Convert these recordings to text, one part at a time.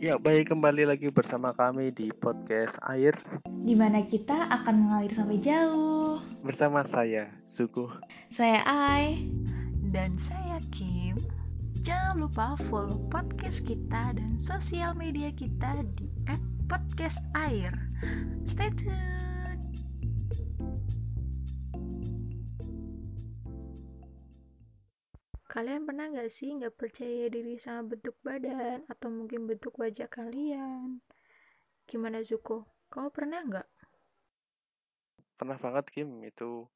Ya, baik kembali lagi bersama kami di podcast Air di mana kita akan mengalir sampai jauh. bersama saya Suku. Saya Ai. Dan saya Kim. Jangan lupa follow podcast kita dan sosial media kita di @podcastair. Stay tuned. Kalian pernah nggak sih nggak percaya diri sama bentuk badan atau mungkin bentuk wajah kalian? Gimana Zuko? Kamu pernah nggak? Pernah banget Kim itu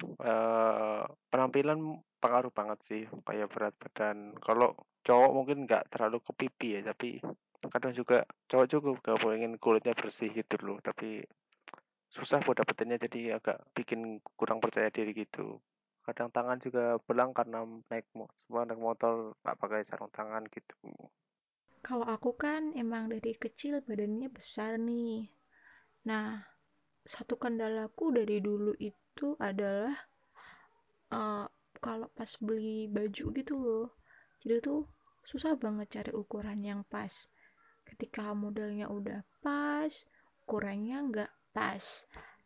eh, penampilan pengaruh banget sih kayak berat badan. Kalau cowok mungkin nggak terlalu ke pipi ya, tapi kadang juga cowok juga gak pengen kulitnya bersih gitu loh, tapi susah buat dapetinnya jadi agak bikin kurang percaya diri gitu. Kadang tangan juga belang karena naik semua naik motor nggak pakai sarung tangan gitu. Kalau aku kan emang dari kecil badannya besar nih. Nah, satu kendalaku dari dulu itu adalah eh, kalau pas beli baju gitu loh. Jadi tuh susah banget cari ukuran yang pas. Ketika modelnya udah pas, ukurannya nggak pas.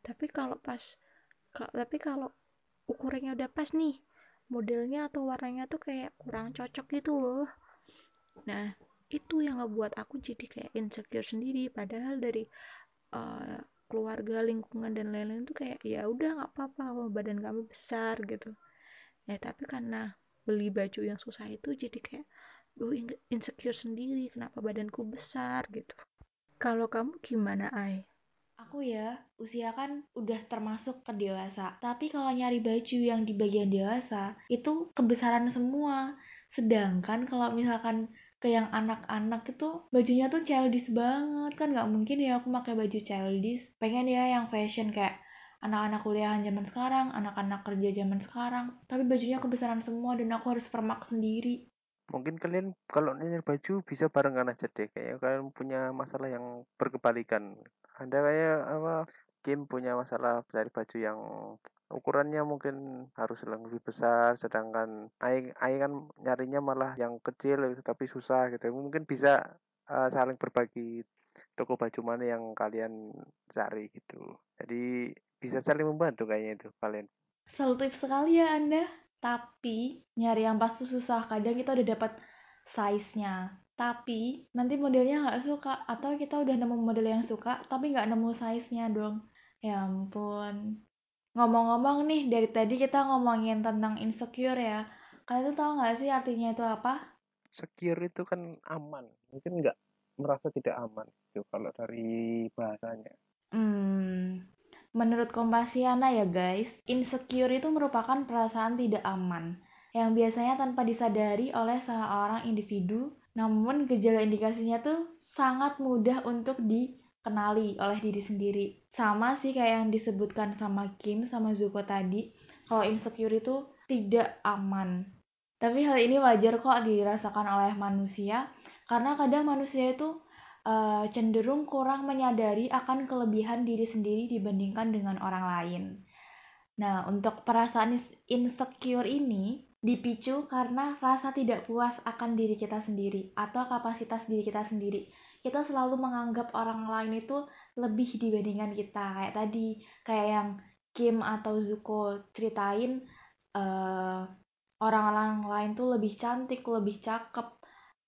Tapi kalau pas, tapi kalau ukurannya udah pas nih, modelnya atau warnanya tuh kayak kurang cocok gitu loh. Nah, itu yang ngebuat aku jadi kayak insecure sendiri. Padahal dari eh, keluarga, lingkungan dan lain-lain tuh kayak ya udah nggak apa-apa badan kamu besar gitu. Ya tapi karena beli baju yang susah itu jadi kayak in- insecure sendiri kenapa badanku besar gitu. Kalau kamu gimana, Ai? Aku ya, usia kan udah termasuk ke dewasa. Tapi kalau nyari baju yang di bagian dewasa, itu kebesaran semua. Sedangkan kalau misalkan ke yang anak-anak itu bajunya tuh childish banget kan nggak mungkin ya aku pakai baju childish pengen ya yang fashion kayak anak-anak kuliahan zaman sekarang anak-anak kerja zaman sekarang tapi bajunya kebesaran semua dan aku harus permak sendiri Mungkin kalian kalau nyari baju bisa barengan aja deh. Kayak kalian punya masalah yang berkebalikan. Anda kayak apa? Kim punya masalah cari baju yang ukurannya mungkin harus lebih besar, sedangkan Ai, Ai kan nyarinya malah yang kecil gitu, tapi susah gitu. Mungkin bisa eh, saling berbagi toko baju mana yang kalian cari gitu. Jadi bisa saling membantu kayaknya itu kalian. Salutif sekali ya Anda. Tapi nyari yang pas tuh susah. Kadang kita udah dapat size-nya. Tapi nanti modelnya nggak suka. Atau kita udah nemu model yang suka, tapi nggak nemu size-nya dong. Ya ampun. Ngomong-ngomong nih, dari tadi kita ngomongin tentang insecure ya. Kalian tuh tahu nggak sih artinya itu apa? Secure itu kan aman. Mungkin nggak merasa tidak aman gitu kalau dari bahasanya. Hmm, menurut Kompasiana ya guys, insecure itu merupakan perasaan tidak aman yang biasanya tanpa disadari oleh seorang individu, namun gejala indikasinya tuh sangat mudah untuk dikenali oleh diri sendiri. Sama sih kayak yang disebutkan sama Kim sama Zuko tadi, kalau insecure itu tidak aman. Tapi hal ini wajar kok dirasakan oleh manusia, karena kadang manusia itu uh, cenderung kurang menyadari akan kelebihan diri sendiri dibandingkan dengan orang lain. Nah, untuk perasaan insecure ini dipicu karena rasa tidak puas akan diri kita sendiri atau kapasitas diri kita sendiri. Kita selalu menganggap orang lain itu lebih dibandingkan kita. Kayak tadi, kayak yang Kim atau Zuko ceritain uh, orang-orang lain tuh lebih cantik, lebih cakep,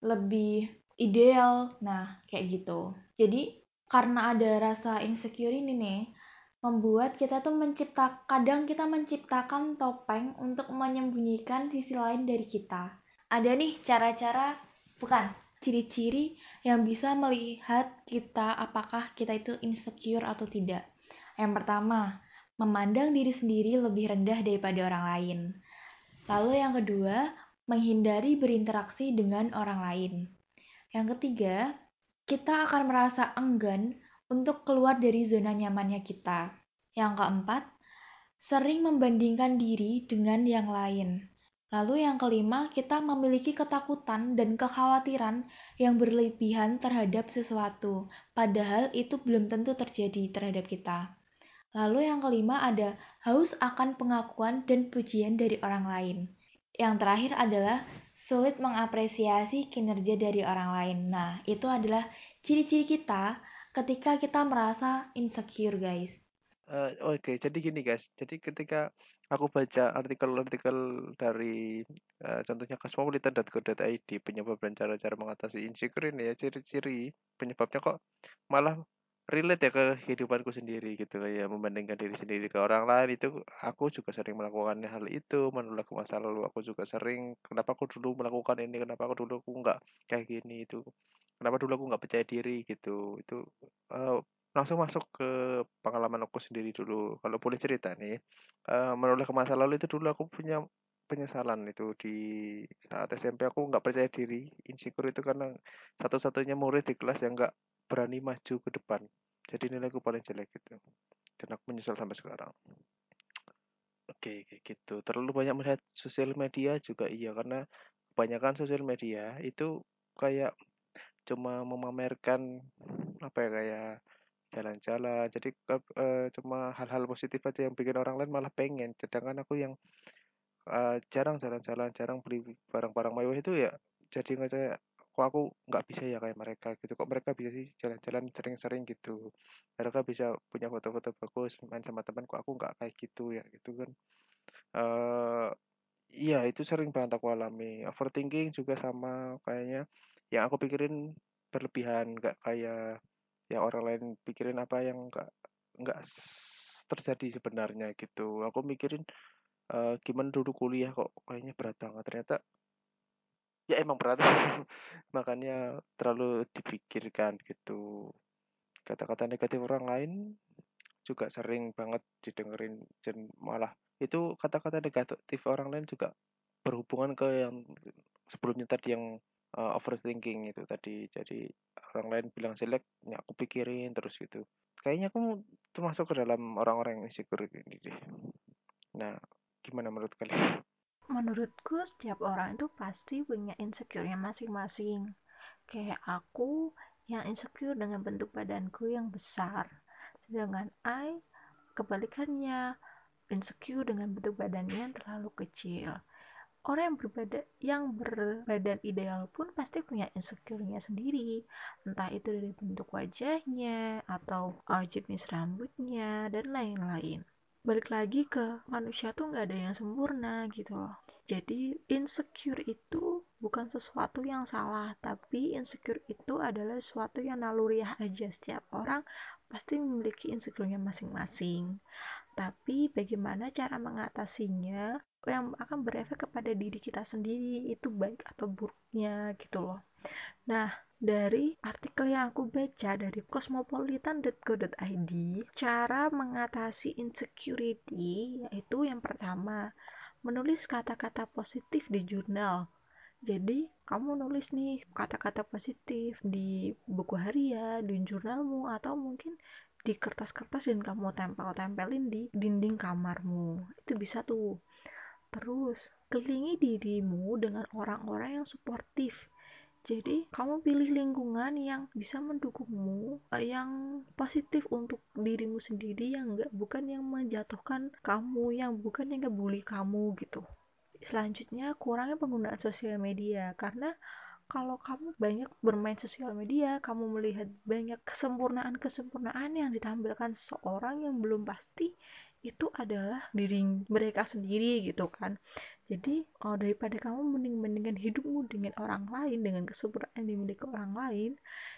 lebih ideal. Nah, kayak gitu. Jadi, karena ada rasa insecure ini nih, membuat kita tuh mencipta kadang kita menciptakan topeng untuk menyembunyikan sisi lain dari kita. Ada nih cara-cara bukan ciri-ciri yang bisa melihat kita apakah kita itu insecure atau tidak. Yang pertama, memandang diri sendiri lebih rendah daripada orang lain. Lalu yang kedua, menghindari berinteraksi dengan orang lain. Yang ketiga, kita akan merasa enggan untuk keluar dari zona nyamannya kita. Yang keempat, sering membandingkan diri dengan yang lain. Lalu yang kelima, kita memiliki ketakutan dan kekhawatiran yang berlebihan terhadap sesuatu, padahal itu belum tentu terjadi terhadap kita. Lalu yang kelima ada haus akan pengakuan dan pujian dari orang lain. Yang terakhir adalah sulit mengapresiasi kinerja dari orang lain. Nah, itu adalah ciri-ciri kita ketika kita merasa insecure, guys. Uh, Oke, okay. jadi gini guys. Jadi ketika aku baca artikel-artikel dari uh, contohnya cosmopolitan.co.id penyebab dan cara-cara mengatasi insecure ini ya ciri-ciri penyebabnya kok malah relate ya ke kehidupanku sendiri gitu kayak membandingkan diri sendiri ke orang lain itu aku juga sering melakukan hal itu menolak ke masa lalu aku juga sering kenapa aku dulu melakukan ini kenapa aku dulu aku nggak kayak gini? Itu kenapa dulu aku nggak percaya diri? Gitu itu uh, langsung masuk ke pengalaman aku sendiri dulu. Kalau boleh cerita nih uh, menolak ke masa lalu itu dulu aku punya penyesalan itu di saat SMP aku nggak percaya diri insecure itu karena satu-satunya murid di kelas yang nggak berani maju ke depan. Jadi nilaiku paling jelek gitu. Dan aku menyesal sampai sekarang. Oke kayak gitu. Terlalu banyak melihat sosial media juga iya. Karena kebanyakan sosial media itu kayak cuma memamerkan apa ya kayak jalan-jalan. Jadi uh, cuma hal-hal positif aja yang bikin orang lain malah pengen. Sedangkan aku yang uh, jarang jalan-jalan jarang beli barang-barang mewah itu ya jadi nggak saya kok aku nggak bisa ya kayak mereka gitu. Kok mereka bisa sih jalan-jalan sering-sering gitu. Mereka bisa punya foto-foto bagus main sama teman kok aku nggak kayak gitu ya gitu kan. Uh, iya itu sering banget aku alami. Overthinking juga sama kayaknya. Yang aku pikirin berlebihan nggak kayak yang orang lain pikirin apa yang nggak nggak terjadi sebenarnya gitu. Aku mikirin uh, gimana dulu kuliah kok kayaknya berat banget. Ternyata ya emang berat. Makanya terlalu dipikirkan gitu. Kata-kata negatif orang lain juga sering banget didengerin dan malah itu kata-kata negatif orang lain juga berhubungan ke yang sebelumnya tadi yang uh, overthinking itu tadi. Jadi orang lain bilang jelek ya aku pikirin terus gitu. Kayaknya aku termasuk ke dalam orang-orang yang insecure ini deh. Nah gimana menurut kalian menurutku setiap orang itu pasti punya insecure-nya masing-masing. Kayak aku yang insecure dengan bentuk badanku yang besar sedangkan I kebalikannya insecure dengan bentuk badannya yang terlalu kecil. Orang yang berbadan yang berbadan ideal pun pasti punya insecure-nya sendiri. Entah itu dari bentuk wajahnya atau uh, jenis rambutnya dan lain-lain balik lagi ke manusia tuh nggak ada yang sempurna gitu loh. Jadi insecure itu bukan sesuatu yang salah tapi insecure itu adalah sesuatu yang naluriah aja. Setiap orang pasti memiliki insecure-nya masing-masing. Tapi bagaimana cara mengatasinya yang akan berefek kepada diri kita sendiri itu baik atau buruknya gitu loh. Nah dari artikel yang aku baca dari cosmopolitan.co.id, cara mengatasi insecurity yaitu yang pertama, menulis kata-kata positif di jurnal. Jadi, kamu nulis nih kata-kata positif di buku harian, di jurnalmu, atau mungkin di kertas-kertas dan kamu tempel-tempelin di dinding kamarmu. Itu bisa tuh. Terus, kelilingi dirimu dengan orang-orang yang suportif jadi, kamu pilih lingkungan yang bisa mendukungmu, eh, yang positif untuk dirimu sendiri, yang enggak bukan yang menjatuhkan kamu, yang bukan yang ngebully kamu gitu. Selanjutnya, kurangnya penggunaan sosial media karena kalau kamu banyak bermain sosial media, kamu melihat banyak kesempurnaan-kesempurnaan yang ditampilkan seseorang yang belum pasti itu adalah diri mereka sendiri gitu kan jadi oh, daripada kamu mending mendingan hidupmu dengan orang lain dengan kesempurnaan yang dimiliki orang lain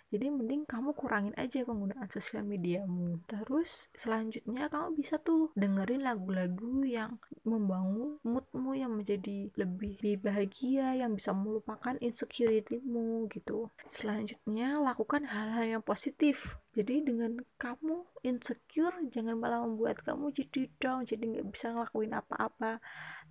jadi mending kamu kurangin aja penggunaan sosial mediamu. Terus selanjutnya kamu bisa tuh dengerin lagu-lagu yang membangun moodmu yang menjadi lebih, lebih bahagia yang bisa melupakan insecuritymu gitu. Selanjutnya lakukan hal-hal yang positif. Jadi dengan kamu insecure jangan malah membuat kamu jadi down jadi nggak bisa ngelakuin apa-apa.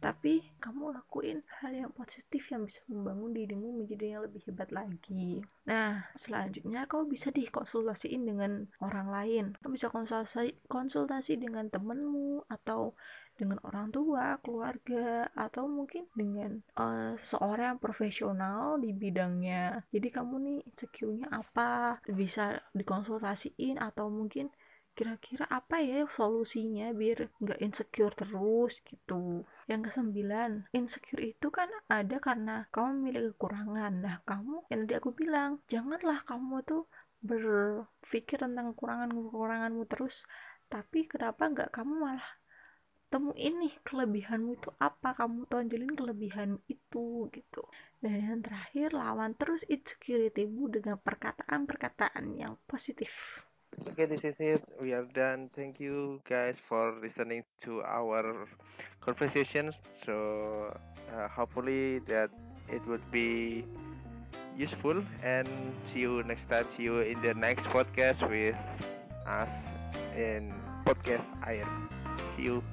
Tapi kamu lakuin hal yang positif yang bisa membangun dirimu menjadi yang lebih hebat lagi. Nah selanjutnya kau bisa dikonsultasiin dengan orang lain. Kau bisa konsultasi konsultasi dengan temenmu atau dengan orang tua, keluarga, atau mungkin dengan uh, seorang yang profesional di bidangnya. Jadi kamu nih insecure-nya apa, bisa dikonsultasiin atau mungkin kira-kira apa ya solusinya biar nggak insecure terus gitu? Yang kesembilan insecure itu kan ada karena kamu memiliki kekurangan. Nah kamu yang tadi aku bilang janganlah kamu tuh berpikir tentang kekurangan-kekuranganmu terus tapi kenapa nggak kamu malah temuin nih kelebihanmu itu apa? Kamu tonjolin kelebihanmu itu gitu. Dan yang terakhir lawan terus insecuritymu dengan perkataan-perkataan yang positif Okay, this is it. We are done. Thank you guys for listening to our conversations. So uh, hopefully that it would be useful and see you next time. See you in the next podcast with us in podcast Air. See you.